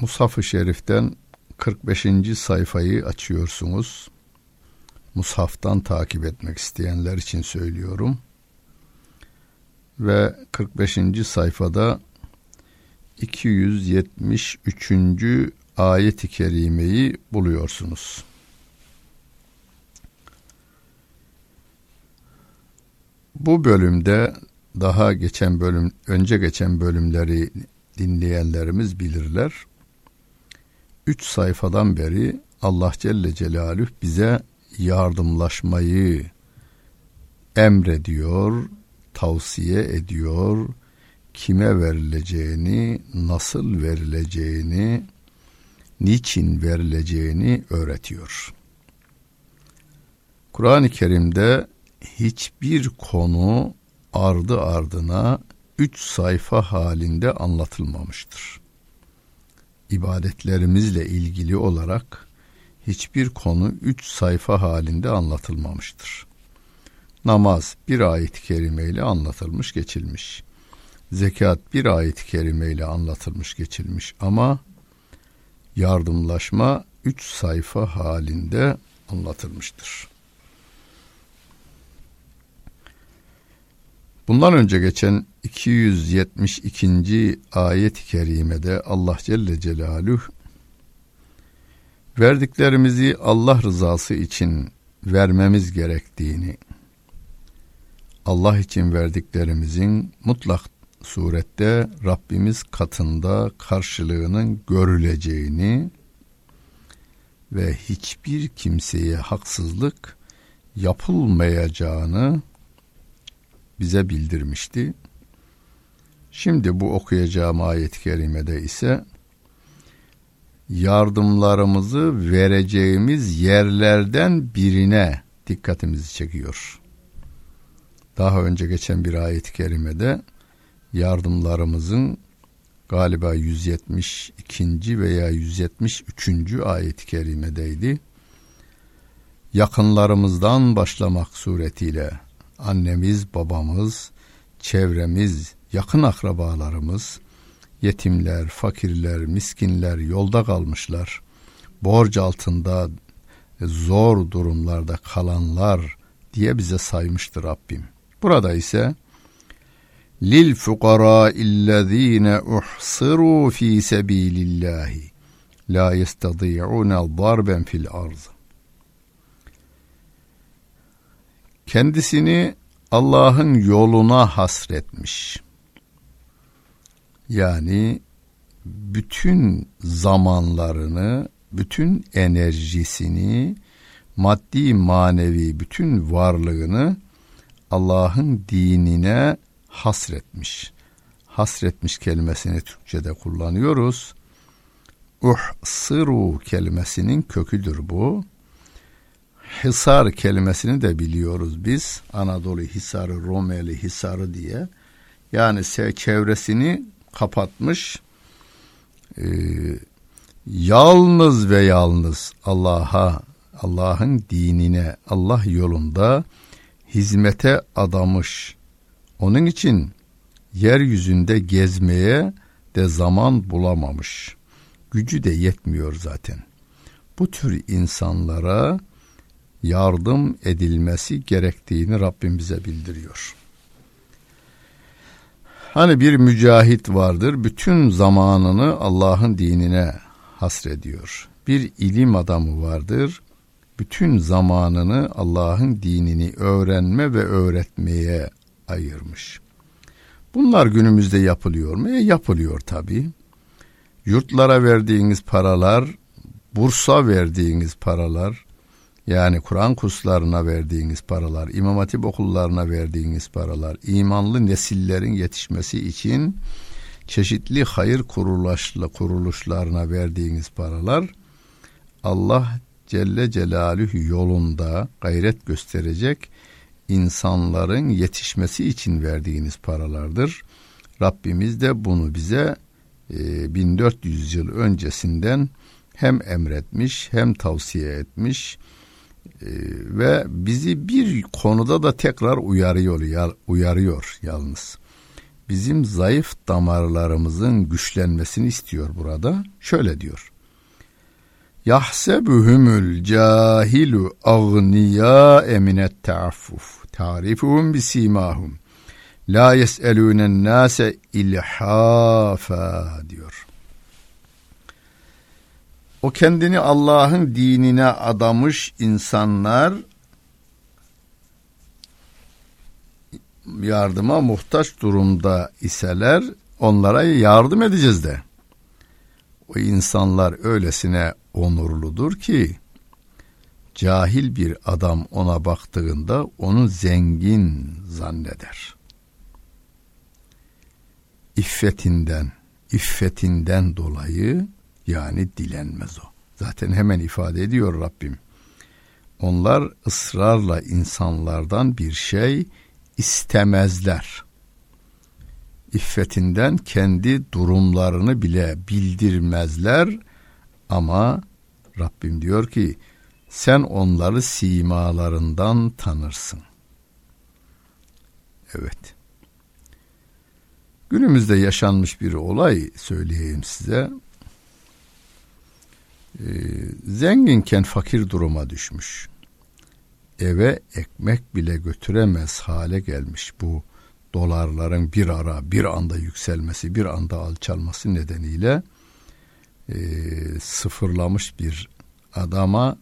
Mushaf-ı Şerif'ten 45. sayfayı açıyorsunuz. Mushaf'tan takip etmek isteyenler için söylüyorum. Ve 45. sayfada 273. ayet-i kerimeyi buluyorsunuz. Bu bölümde daha geçen bölüm önce geçen bölümleri dinleyenlerimiz bilirler. Üç sayfadan beri Allah Celle Celaluhu bize yardımlaşmayı emrediyor, tavsiye ediyor, kime verileceğini, nasıl verileceğini, niçin verileceğini öğretiyor. Kur'an-ı Kerim'de hiçbir konu ardı ardına üç sayfa halinde anlatılmamıştır. İbadetlerimizle ilgili olarak hiçbir konu üç sayfa halinde anlatılmamıştır. Namaz bir ayet-i kerimeyle anlatılmış geçilmiş. Zekat bir ayet-i kerimeyle anlatılmış geçilmiş ama yardımlaşma üç sayfa halinde anlatılmıştır. Bundan önce geçen 272. ayet-i kerimede Allah Celle Celaluhu verdiklerimizi Allah rızası için vermemiz gerektiğini, Allah için verdiklerimizin mutlak surette Rabbimiz katında karşılığının görüleceğini ve hiçbir kimseye haksızlık yapılmayacağını bize bildirmişti. Şimdi bu okuyacağım ayet-i kerimede ise yardımlarımızı vereceğimiz yerlerden birine dikkatimizi çekiyor. Daha önce geçen bir ayet-i kerimede yardımlarımızın galiba 172. veya 173. ayet-i kerimedeydi. Yakınlarımızdan başlamak suretiyle annemiz, babamız, çevremiz, yakın akrabalarımız, yetimler, fakirler, miskinler, yolda kalmışlar, borç altında zor durumlarda kalanlar diye bize saymıştır Rabbim. Burada ise lil fukara illezine uhsiru fi sabilillahi la yestadi'un darben fil arz. Kendisini Allah'ın yoluna hasretmiş. Yani bütün zamanlarını, bütün enerjisini, maddi manevi bütün varlığını Allah'ın dinine hasretmiş. Hasretmiş kelimesini Türkçe'de kullanıyoruz. Uhsiru kelimesinin köküdür bu. Hisar kelimesini de biliyoruz biz. Anadolu Hisarı, Romeli Hisarı diye. Yani çevresini kapatmış. Ee, yalnız ve yalnız Allah'a, Allah'ın dinine, Allah yolunda hizmete adamış. Onun için yeryüzünde gezmeye de zaman bulamamış. Gücü de yetmiyor zaten. Bu tür insanlara yardım edilmesi gerektiğini Rabbim bize bildiriyor. Hani bir mücahit vardır, bütün zamanını Allah'ın dinine hasrediyor. Bir ilim adamı vardır, bütün zamanını Allah'ın dinini öğrenme ve öğretmeye ayırmış. Bunlar günümüzde yapılıyor mu? E, yapılıyor tabii. Yurtlara verdiğiniz paralar, bursa verdiğiniz paralar, yani Kur'an kurslarına verdiğiniz paralar, İmam Hatip okullarına verdiğiniz paralar, imanlı nesillerin yetişmesi için çeşitli hayır kuruluşla kuruluşlarına verdiğiniz paralar Allah Celle Celaluhu yolunda gayret gösterecek insanların yetişmesi için verdiğiniz paralardır. Rabbimiz de bunu bize e, 1400 yıl öncesinden hem emretmiş hem tavsiye etmiş e, ve bizi bir konuda da tekrar uyarıyor uyarıyor yalnız. Bizim zayıf damarlarımızın güçlenmesini istiyor burada. Şöyle diyor. Yahsebuhumul cahilu agniya eminet ta'affuf. Tarifuhum bisimahum. La yes'elûnen nase ilhafa diyor. O kendini Allah'ın dinine adamış insanlar yardıma muhtaç durumda iseler onlara yardım edeceğiz de. O insanlar öylesine onurludur ki cahil bir adam ona baktığında onu zengin zanneder. İffetinden, iffetinden dolayı yani dilenmez o. Zaten hemen ifade ediyor Rabbim. Onlar ısrarla insanlardan bir şey istemezler. İffetinden kendi durumlarını bile bildirmezler ama Rabbim diyor ki sen onları simalarından tanırsın. Evet. Günümüzde yaşanmış bir olay söyleyeyim size. Ee, zenginken fakir duruma düşmüş. Eve ekmek bile götüremez hale gelmiş bu dolarların bir ara bir anda yükselmesi bir anda alçalması nedeniyle e, sıfırlamış bir adama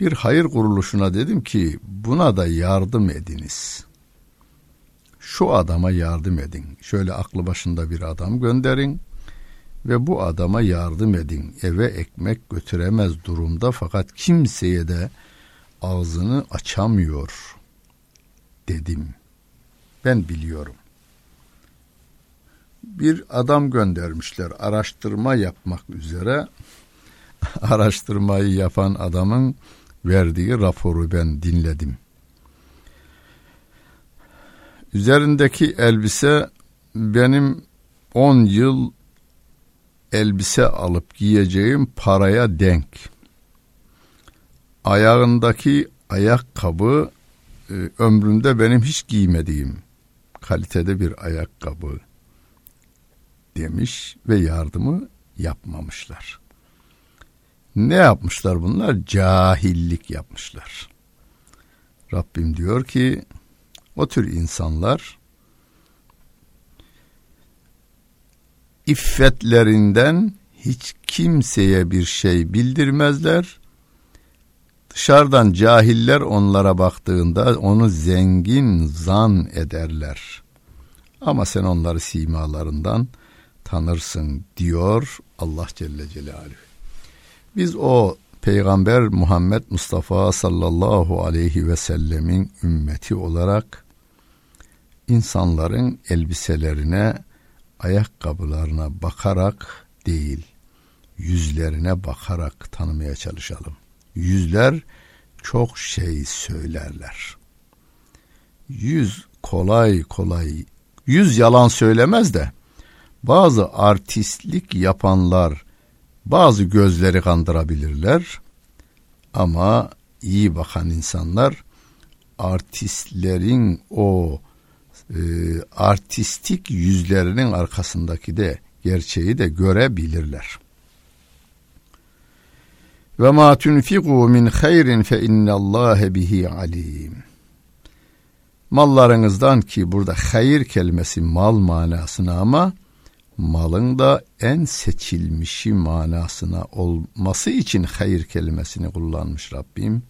bir hayır kuruluşuna dedim ki buna da yardım ediniz. Şu adama yardım edin. Şöyle aklı başında bir adam gönderin ve bu adama yardım edin. Eve ekmek götüremez durumda fakat kimseye de ağzını açamıyor dedim. Ben biliyorum. Bir adam göndermişler araştırma yapmak üzere. Araştırmayı yapan adamın verdiği raporu ben dinledim. Üzerindeki elbise benim 10 yıl elbise alıp giyeceğim paraya denk. Ayağındaki ayakkabı e, ömrümde benim hiç giymediğim kalitede bir ayakkabı demiş ve yardımı yapmamışlar. Ne yapmışlar bunlar? Cahillik yapmışlar. Rabbim diyor ki o tür insanlar iffetlerinden hiç kimseye bir şey bildirmezler. Dışarıdan cahiller onlara baktığında onu zengin zan ederler. Ama sen onları simalarından tanırsın diyor Allah Celle Celaluhu. Biz o Peygamber Muhammed Mustafa sallallahu aleyhi ve sellemin ümmeti olarak insanların elbiselerine, ayakkabılarına bakarak değil, yüzlerine bakarak tanımaya çalışalım. Yüzler çok şey söylerler. Yüz kolay kolay, yüz yalan söylemez de bazı artistlik yapanlar bazı gözleri kandırabilirler ama iyi bakan insanlar artistlerin o e, artistik yüzlerinin arkasındaki de gerçeği de görebilirler. Ve ma tunfiqu min hayrin fe innallaha bihi alim. Mallarınızdan ki burada hayır kelimesi mal manasına ama malın da en seçilmişi manasına olması için hayır kelimesini kullanmış Rabbim.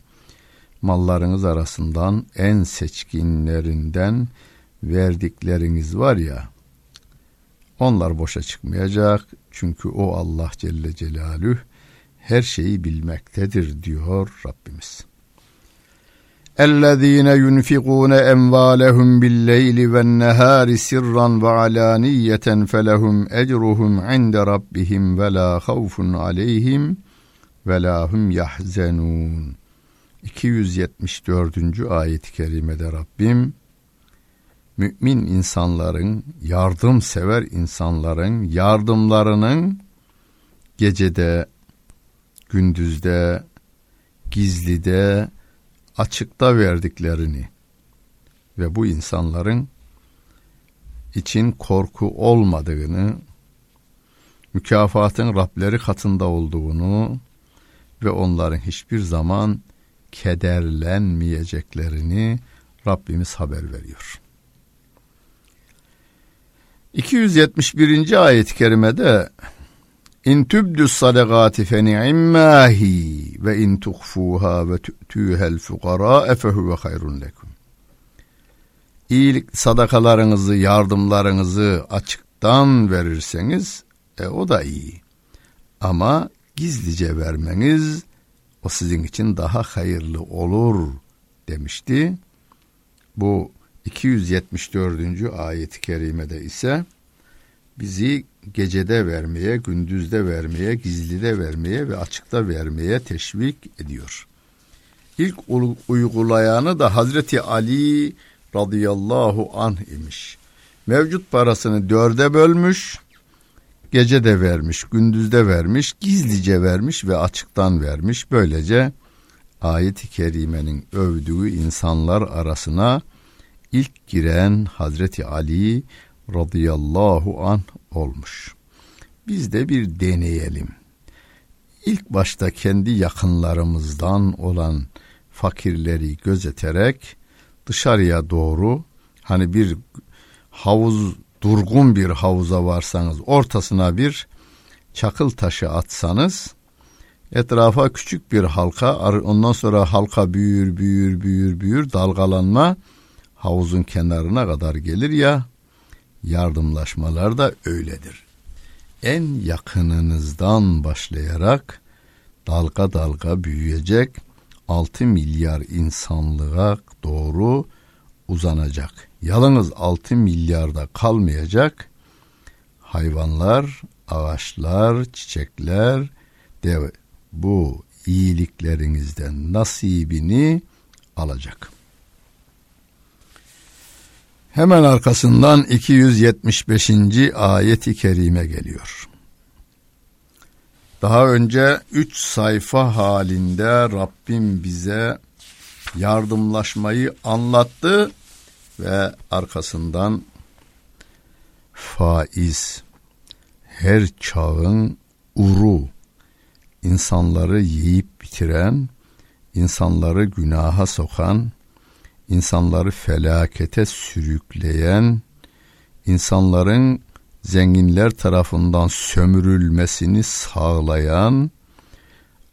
Mallarınız arasından en seçkinlerinden verdikleriniz var ya onlar boşa çıkmayacak çünkü o Allah Celle Celaluhu her şeyi bilmektedir diyor Rabbimiz. اَلَّذ۪ينَ يُنْفِقُونَ اَمْوَالَهُمْ بِاللَّيْلِ وَالنَّهَارِ سِرًّا وَعَلَانِيَّةً فَلَهُمْ اَجْرُهُمْ عِنْدَ رَبِّهِمْ وَلَا خَوْفٌ عَلَيْهِمْ وَلَا هُمْ يَحْزَنُونَ 274. ayet-i kerimede Rabbim mümin insanların, yardımsever insanların yardımlarının gecede, gündüzde, gizlide, açıkta verdiklerini ve bu insanların için korku olmadığını, mükafatın Rableri katında olduğunu ve onların hiçbir zaman kederlenmeyeceklerini Rabbimiz haber veriyor. 271. ayet-i kerimede İn tübdü sadakati fe ni'immahi ve in tuhfuha ve tu'tuhel fukara fehuve hayrun lekum. İyilik sadakalarınızı, yardımlarınızı açıktan verirseniz e, o da iyi. Ama gizlice vermeniz o sizin için daha hayırlı olur demişti. Bu 274. ayet-i kerimede ise bizi gecede vermeye, gündüzde vermeye, gizlide vermeye ve açıkta vermeye teşvik ediyor. İlk uygulayanı da Hazreti Ali radıyallahu anh imiş. Mevcut parasını dörde bölmüş, gece de vermiş, gündüzde vermiş, gizlice vermiş ve açıktan vermiş. Böylece ayet-i kerimenin övdüğü insanlar arasına ilk giren Hazreti Ali radıyallahu an olmuş. Biz de bir deneyelim. İlk başta kendi yakınlarımızdan olan fakirleri gözeterek dışarıya doğru hani bir havuz durgun bir havuza varsanız ortasına bir çakıl taşı atsanız etrafa küçük bir halka ondan sonra halka büyür büyür büyür büyür dalgalanma havuzun kenarına kadar gelir ya yardımlaşmalar da öyledir. En yakınınızdan başlayarak dalga dalga büyüyecek 6 milyar insanlığa doğru uzanacak. Yalnız 6 milyarda kalmayacak. Hayvanlar, ağaçlar, çiçekler de bu iyiliklerinizden nasibini alacak. Hemen arkasından 275. ayeti kerime geliyor. Daha önce üç sayfa halinde Rabbim bize yardımlaşmayı anlattı ve arkasından faiz her çağın uru insanları yiyip bitiren, insanları günaha sokan, insanları felakete sürükleyen, insanların zenginler tarafından sömürülmesini sağlayan,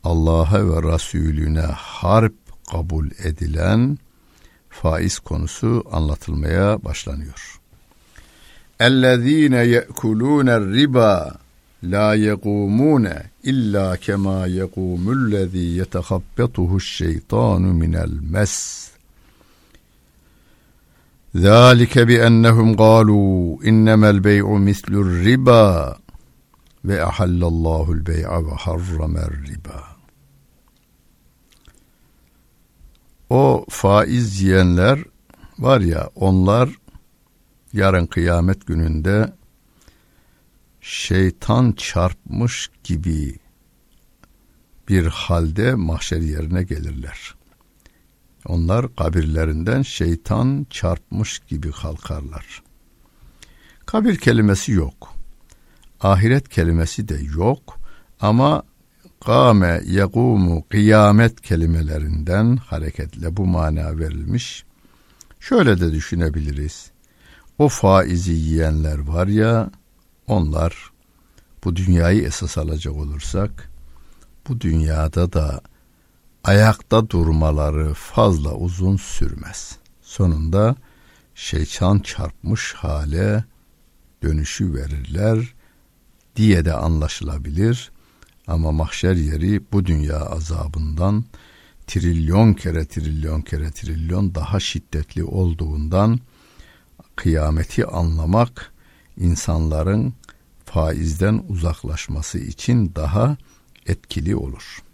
Allah'a ve Resulüne harp kabul edilen faiz konusu anlatılmaya başlanıyor. اَلَّذ۪ينَ يَأْكُلُونَ الرِّبَا la yegumune illa kema yegumullezî yetehabbetuhu'ş-şeytanu minel Zalike bi ennehum galu innemel bey'u mislur riba ve ahallallahu'l bey'a ve riba. O faiz yiyenler var ya onlar yarın kıyamet gününde şeytan çarpmış gibi bir halde mahşer yerine gelirler. Onlar kabirlerinden şeytan çarpmış gibi kalkarlar. Kabir kelimesi yok. Ahiret kelimesi de yok ama kâme, yegumu, kıyamet kelimelerinden hareketle bu mana verilmiş. Şöyle de düşünebiliriz. O faizi yiyenler var ya, onlar bu dünyayı esas alacak olursak, bu dünyada da ayakta durmaları fazla uzun sürmez. Sonunda şeytan çarpmış hale dönüşü verirler diye de anlaşılabilir. Ama mahşer yeri bu dünya azabından trilyon kere trilyon kere trilyon daha şiddetli olduğundan kıyameti anlamak insanların faizden uzaklaşması için daha etkili olur.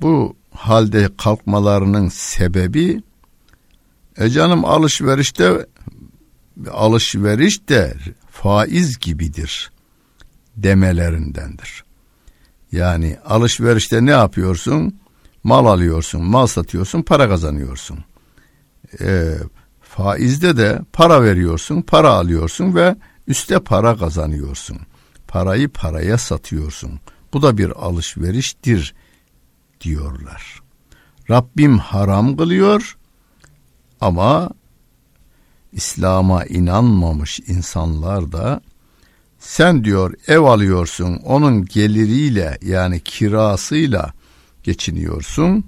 Bu halde kalkmalarının sebebi e canım alışverişte alışveriş de faiz gibidir demelerindendir. Yani alışverişte ne yapıyorsun? Mal alıyorsun, mal satıyorsun, para kazanıyorsun. E, faizde de para veriyorsun, para alıyorsun ve üste para kazanıyorsun. Parayı paraya satıyorsun. Bu da bir alışveriştir diyorlar. Rabbim haram kılıyor ama İslam'a inanmamış insanlar da sen diyor ev alıyorsun onun geliriyle yani kirasıyla geçiniyorsun.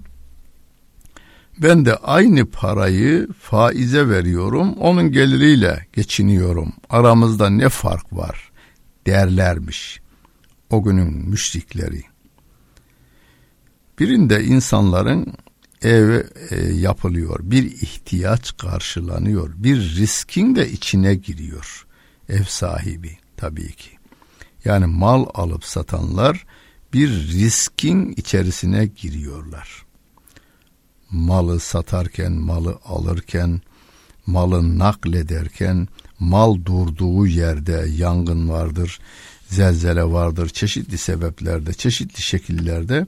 Ben de aynı parayı faize veriyorum onun geliriyle geçiniyorum. Aramızda ne fark var derlermiş o günün müşrikleri. Birinde insanların ev e, yapılıyor, bir ihtiyaç karşılanıyor, bir riskin de içine giriyor ev sahibi tabii ki. Yani mal alıp satanlar bir riskin içerisine giriyorlar. Malı satarken, malı alırken, malı naklederken, mal durduğu yerde yangın vardır, zelzele vardır, çeşitli sebeplerde, çeşitli şekillerde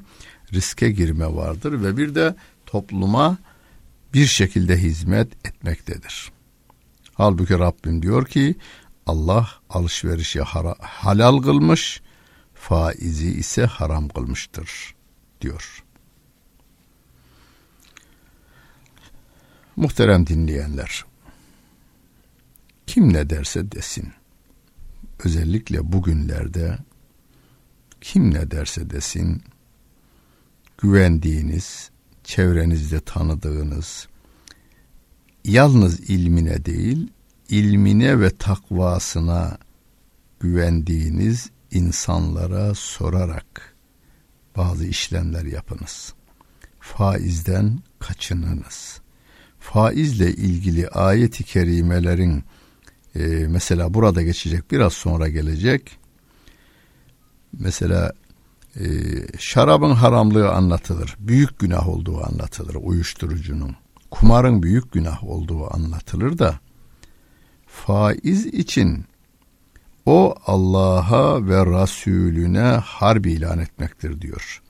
riske girme vardır ve bir de topluma bir şekilde hizmet etmektedir. Halbuki Rabbim diyor ki Allah alışverişi halal kılmış, faizi ise haram kılmıştır diyor. Muhterem dinleyenler, kim ne derse desin, özellikle bugünlerde kim ne derse desin, güvendiğiniz, çevrenizde tanıdığınız, yalnız ilmine değil, ilmine ve takvasına güvendiğiniz insanlara sorarak bazı işlemler yapınız. Faizden kaçınınız. Faizle ilgili ayet-i kerimelerin e, mesela burada geçecek biraz sonra gelecek. Mesela e, şarabın haramlığı anlatılır. Büyük günah olduğu anlatılır uyuşturucunun. Kumarın büyük günah olduğu anlatılır da faiz için o Allah'a ve Resulüne harbi ilan etmektir diyor.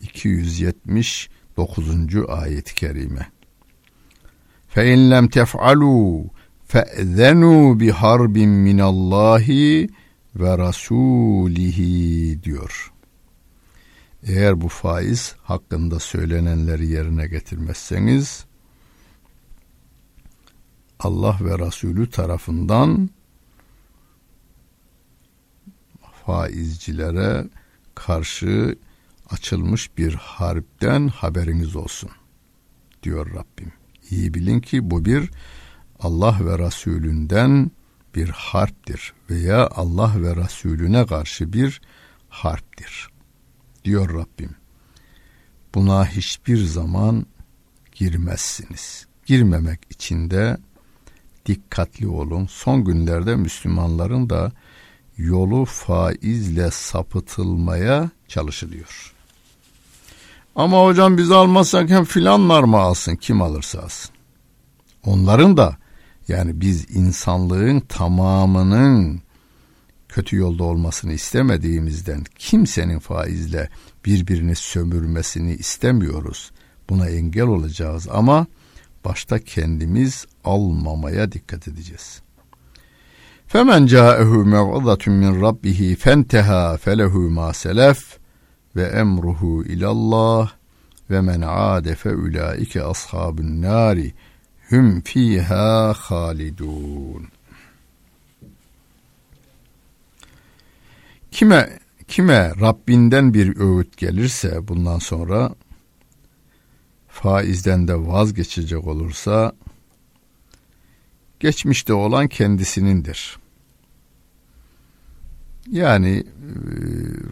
279. ayet-i kerime. Fe in lem tef'alu fe'zenu bi harbin minallahi ve rasulihi diyor. Eğer bu faiz hakkında söylenenleri yerine getirmezseniz Allah ve Resulü tarafından faizcilere karşı açılmış bir harpten haberiniz olsun diyor Rabbim. İyi bilin ki bu bir Allah ve Resulünden bir harptir veya Allah ve Resulüne karşı bir harptir diyor Rabbim. Buna hiçbir zaman girmezsiniz. Girmemek için de dikkatli olun. Son günlerde Müslümanların da yolu faizle sapıtılmaya çalışılıyor. Ama hocam biz almazsak hem filanlar mı alsın kim alırsa alsın. Onların da yani biz insanlığın tamamının kötü yolda olmasını istemediğimizden kimsenin faizle birbirini sömürmesini istemiyoruz. Buna engel olacağız ama başta kendimiz almamaya dikkat edeceğiz. Femen ca'ehu mev'izatun min rabbih fenteha felehu ma selef ve emruhu ilallah ve men ade fe ulaike ashabun nari hum fiha halidun. Kime kime Rabbinden bir öğüt gelirse bundan sonra faizden de vazgeçecek olursa geçmişte olan kendisinindir. Yani e,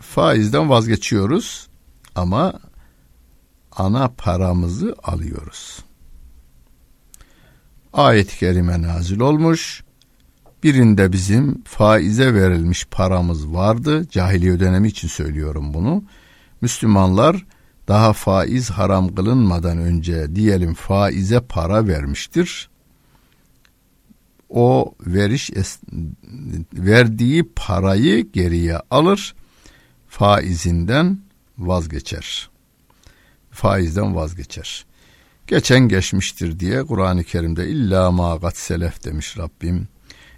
faizden vazgeçiyoruz ama ana paramızı alıyoruz. Ayet-i kerime nazil olmuş. Birinde bizim faize verilmiş paramız vardı. Cahiliye dönemi için söylüyorum bunu. Müslümanlar daha faiz haram kılınmadan önce diyelim faize para vermiştir. O veriş verdiği parayı geriye alır, faizinden vazgeçer. Faizden vazgeçer. Geçen geçmiştir diye Kur'an-ı Kerim'de illa ma gat selef demiş Rabbim.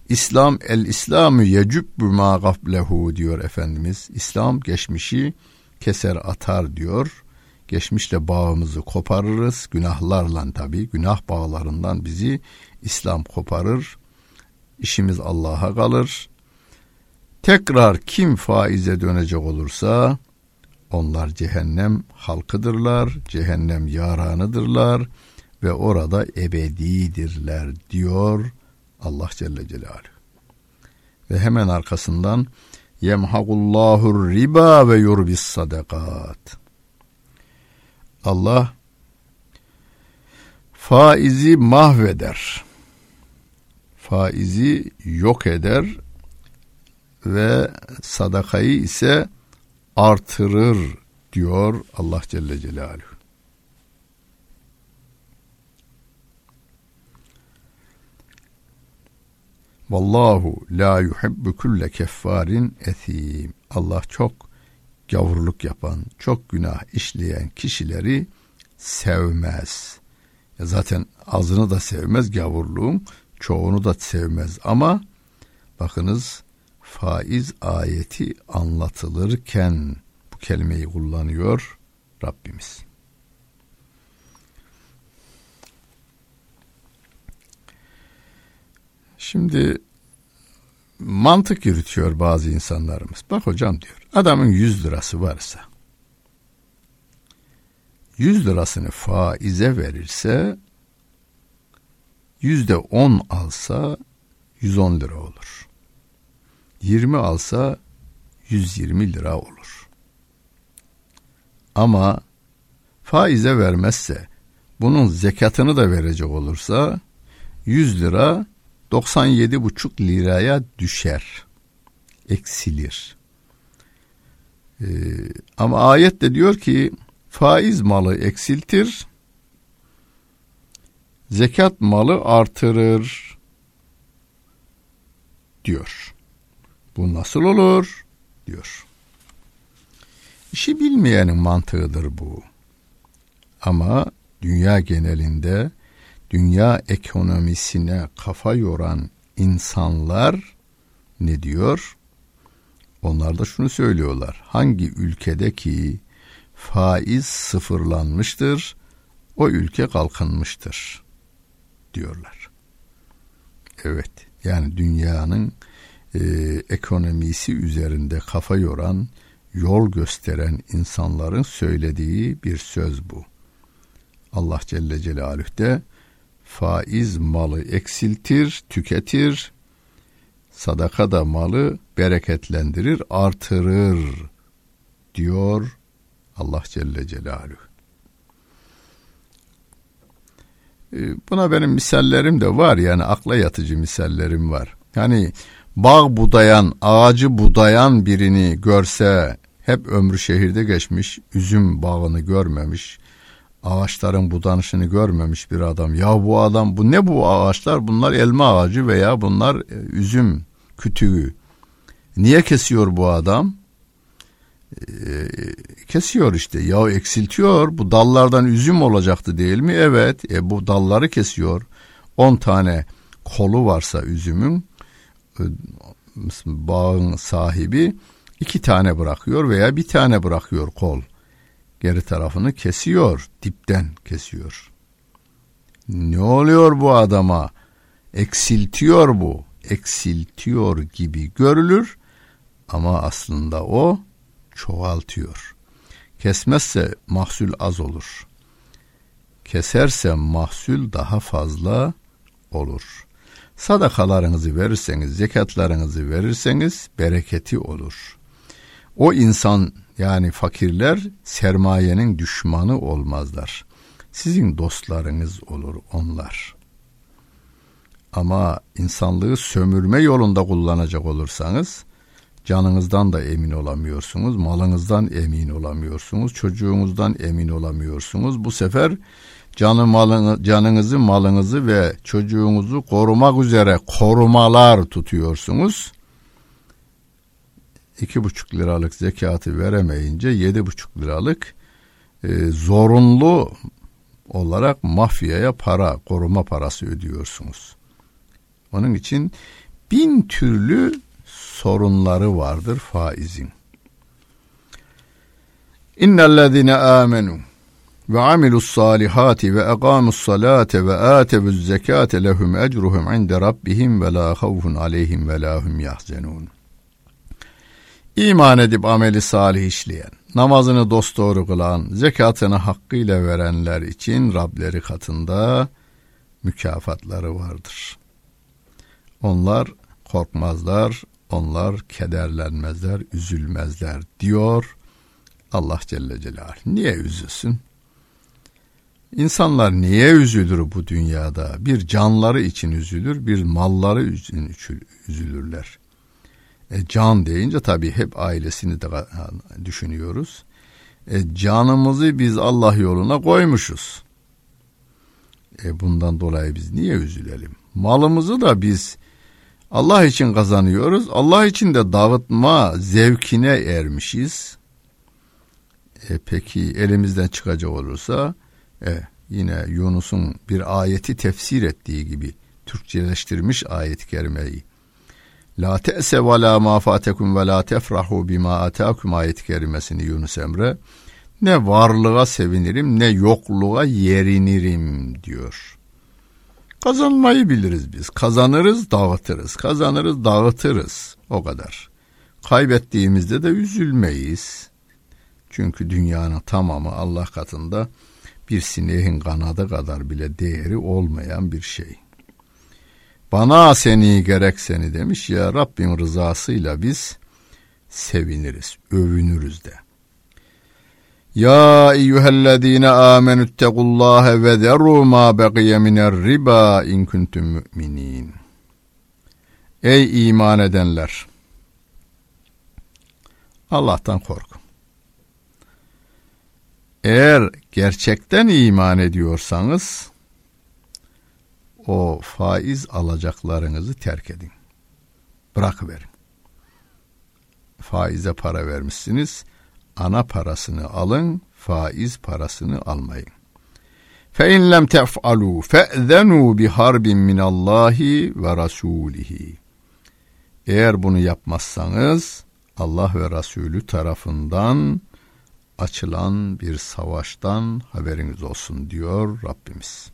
İslam el İslamü yecübbü ma gaflehu diyor Efendimiz. İslam geçmişi keser atar diyor. Geçmişle bağımızı koparırız. Günahlarla tabi günah bağlarından bizi İslam koparır. İşimiz Allah'a kalır. Tekrar kim faize dönecek olursa onlar cehennem halkıdırlar, cehennem yaranıdırlar ve orada ebedidirler diyor Allah Celle Celaluhu. Ve hemen arkasından yemhagullahu riba ve yurbis sadakat. Allah faizi mahveder. Faizi yok eder ve sadakayı ise artırır diyor Allah Celle Celaluhu. Vallahu la yuhibbu kulle keffarin ethim. Allah çok gavurluk yapan, çok günah işleyen kişileri sevmez. Ya zaten azını da sevmez gavurluğun, çoğunu da sevmez ama bakınız faiz ayeti anlatılırken bu kelimeyi kullanıyor Rabbimiz. Şimdi mantık yürütüyor bazı insanlarımız. Bak hocam diyor adamın 100 lirası varsa 100 lirasını faize verirse yüzde 10 alsa 110 lira olur. 20 alsa 120 lira olur. Ama faize vermezse bunun zekatını da verecek olursa 100 lira 97,5 liraya düşer. Eksilir. Ee, ama ayet de diyor ki faiz malı eksiltir, zekat malı artırır diyor. Bu nasıl olur? diyor. İşi bilmeyenin mantığıdır bu. Ama dünya genelinde dünya ekonomisine kafa yoran insanlar ne diyor? Onlar da şunu söylüyorlar. Hangi ülkedeki faiz sıfırlanmıştır, o ülke kalkınmıştır diyorlar. Evet, yani dünyanın e, ekonomisi üzerinde kafa yoran, yol gösteren insanların söylediği bir söz bu. Allah Celle Celaluhu de faiz malı eksiltir, tüketir, sadaka da malı bereketlendirir, artırır diyor Allah Celle Celaluhu. Ee, buna benim misallerim de var yani akla yatıcı misallerim var. Yani bağ budayan, ağacı budayan birini görse hep ömrü şehirde geçmiş, üzüm bağını görmemiş, ağaçların budanışını görmemiş bir adam. Ya bu adam bu ne bu ağaçlar? Bunlar elma ağacı veya bunlar e, üzüm kütüğü. Niye kesiyor bu adam? Ee, kesiyor işte. Ya eksiltiyor. Bu dallardan üzüm olacaktı değil mi? Evet. E, bu dalları kesiyor. 10 tane kolu varsa üzümün e, bağın sahibi iki tane bırakıyor veya bir tane bırakıyor kol geri tarafını kesiyor, dipten kesiyor. Ne oluyor bu adama? Eksiltiyor bu, eksiltiyor gibi görülür ama aslında o çoğaltıyor. Kesmezse mahsul az olur. Keserse mahsul daha fazla olur. Sadakalarınızı verirseniz, zekatlarınızı verirseniz bereketi olur. O insan yani fakirler sermayenin düşmanı olmazlar. Sizin dostlarınız olur onlar. Ama insanlığı sömürme yolunda kullanacak olursanız canınızdan da emin olamıyorsunuz, malınızdan emin olamıyorsunuz, çocuğunuzdan emin olamıyorsunuz. Bu sefer canı malını, canınızı, malınızı ve çocuğunuzu korumak üzere korumalar tutuyorsunuz. İki buçuk liralık zekatı veremeyince yedi buçuk liralık e, zorunlu olarak mafyaya para, koruma parası ödüyorsunuz. Onun için bin türlü sorunları vardır faizin. İnnellezine amenu ve amilus salihati ve eqamus salate ve atevuz zekate lehum ecruhum inde rabbihim ve la havfun aleyhim ve la hum yahzenun. İman edip ameli salih işleyen, namazını dosdoğru kılan, zekatını hakkıyla verenler için Rableri katında mükafatları vardır. Onlar korkmazlar, onlar kederlenmezler, üzülmezler diyor Allah Celle Celaluhu. Niye üzülsün? İnsanlar niye üzülür bu dünyada? Bir canları için üzülür, bir malları için üzülürler. E, can deyince tabii hep ailesini de düşünüyoruz. E, canımızı biz Allah yoluna koymuşuz. E, bundan dolayı biz niye üzülelim? Malımızı da biz Allah için kazanıyoruz. Allah için de dağıtma zevkine ermişiz. E, peki elimizden çıkacak olursa e, yine Yunus'un bir ayeti tefsir ettiği gibi Türkçeleştirmiş ayet-i kerimeyi. La te'se ve la ma fatekum ve la tefrahu bima atakum ayet-i kerimesini Yunus Emre ne varlığa sevinirim ne yokluğa yerinirim diyor. Kazanmayı biliriz biz. Kazanırız, dağıtırız. Kazanırız, dağıtırız. O kadar. Kaybettiğimizde de üzülmeyiz. Çünkü dünyanın tamamı Allah katında bir sineğin kanadı kadar bile değeri olmayan bir şey. Bana seni gerek seni demiş ya Rabbin rızasıyla biz seviniriz, övünürüz de. Ya eyyühellezine amenüttekullâhe ve zerru ma beqiye miner riba in kuntum mu'minin. Ey iman edenler! Allah'tan korkun. Eğer gerçekten iman ediyorsanız o faiz alacaklarınızı terk edin. Bırakıverin. Faize para vermişsiniz ana parasını alın, faiz parasını almayın. Tef'alu fe'zenu bi harbin min Allahi ve rasulihi. Eğer bunu yapmazsanız Allah ve Resulü tarafından açılan bir savaştan haberiniz olsun diyor Rabbimiz.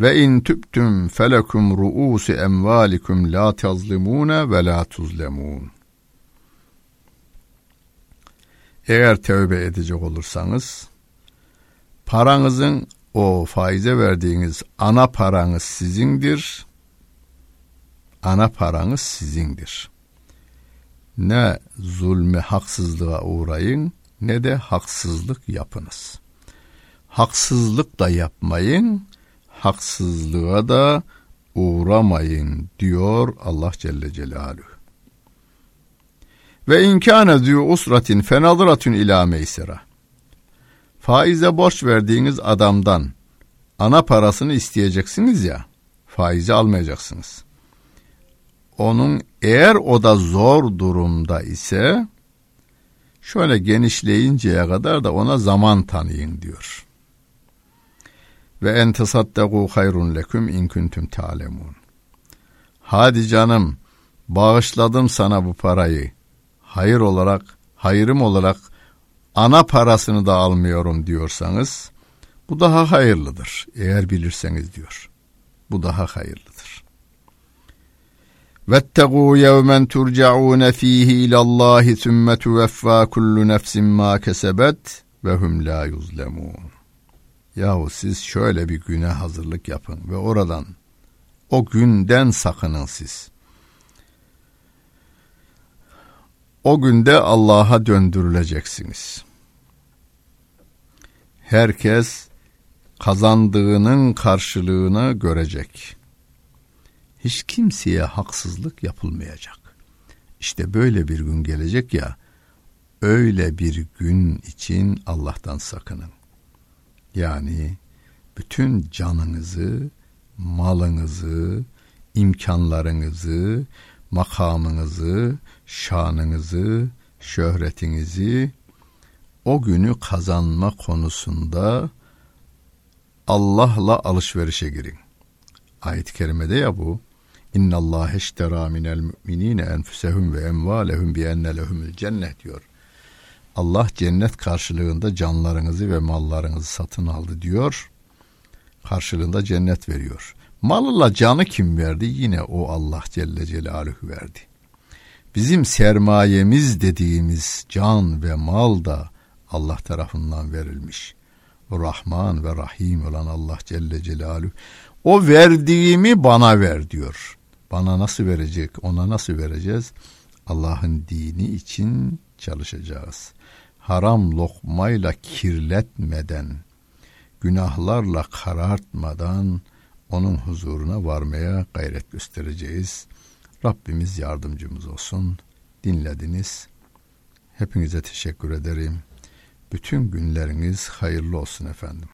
Ve in tüptüm felekum ruusu emvalikum la tazlimune ve la tuzlemun. Eğer tövbe edecek olursanız paranızın o faize verdiğiniz ana paranız sizindir. Ana paranız sizindir. Ne zulme haksızlığa uğrayın ne de haksızlık yapınız. Haksızlık da yapmayın, haksızlığa da uğramayın diyor Allah Celle Celaluhu. Ve inkâne zû usratin fenadratun ila meysera. Faize borç verdiğiniz adamdan ana parasını isteyeceksiniz ya, faizi almayacaksınız. Onun eğer o da zor durumda ise şöyle genişleyinceye kadar da ona zaman tanıyın diyor ve en tasaddaku hayrun leküm in kuntum talemun. Hadi canım bağışladım sana bu parayı. Hayır olarak, hayrım olarak ana parasını da almıyorum diyorsanız bu daha hayırlıdır eğer bilirseniz diyor. Bu daha hayırlıdır. Vettegû yevmen turcaûne fîhî ilallâhi sümme tuveffâ kullu nefsin mâ kesebet ve hum lâ yuzlemûn. Yahu siz şöyle bir güne hazırlık yapın ve oradan o günden sakının siz O günde Allah'a döndürüleceksiniz. Herkes kazandığının karşılığını görecek. Hiç kimseye haksızlık yapılmayacak. İşte böyle bir gün gelecek ya, öyle bir gün için Allah'tan sakının. Yani bütün canınızı, malınızı, imkanlarınızı, makamınızı, şanınızı, şöhretinizi o günü kazanma konusunda Allah'la alışverişe girin. Ayet-i kerimede ya bu. İnna Allah eştera minel müminine enfusehum ve emvalehum bi enne lehumul cennet diyor. Allah cennet karşılığında canlarınızı ve mallarınızı satın aldı diyor. Karşılığında cennet veriyor. Malıyla canı kim verdi? Yine o Allah Celle Celaluhu verdi. Bizim sermayemiz dediğimiz can ve mal da Allah tarafından verilmiş. Rahman ve Rahim olan Allah Celle Celaluhu o verdiğimi bana ver diyor. Bana nasıl verecek, ona nasıl vereceğiz? Allah'ın dini için çalışacağız. Haram lokmayla kirletmeden, günahlarla karartmadan onun huzuruna varmaya gayret göstereceğiz. Rabbimiz yardımcımız olsun. Dinlediniz. Hepinize teşekkür ederim. Bütün günleriniz hayırlı olsun efendim.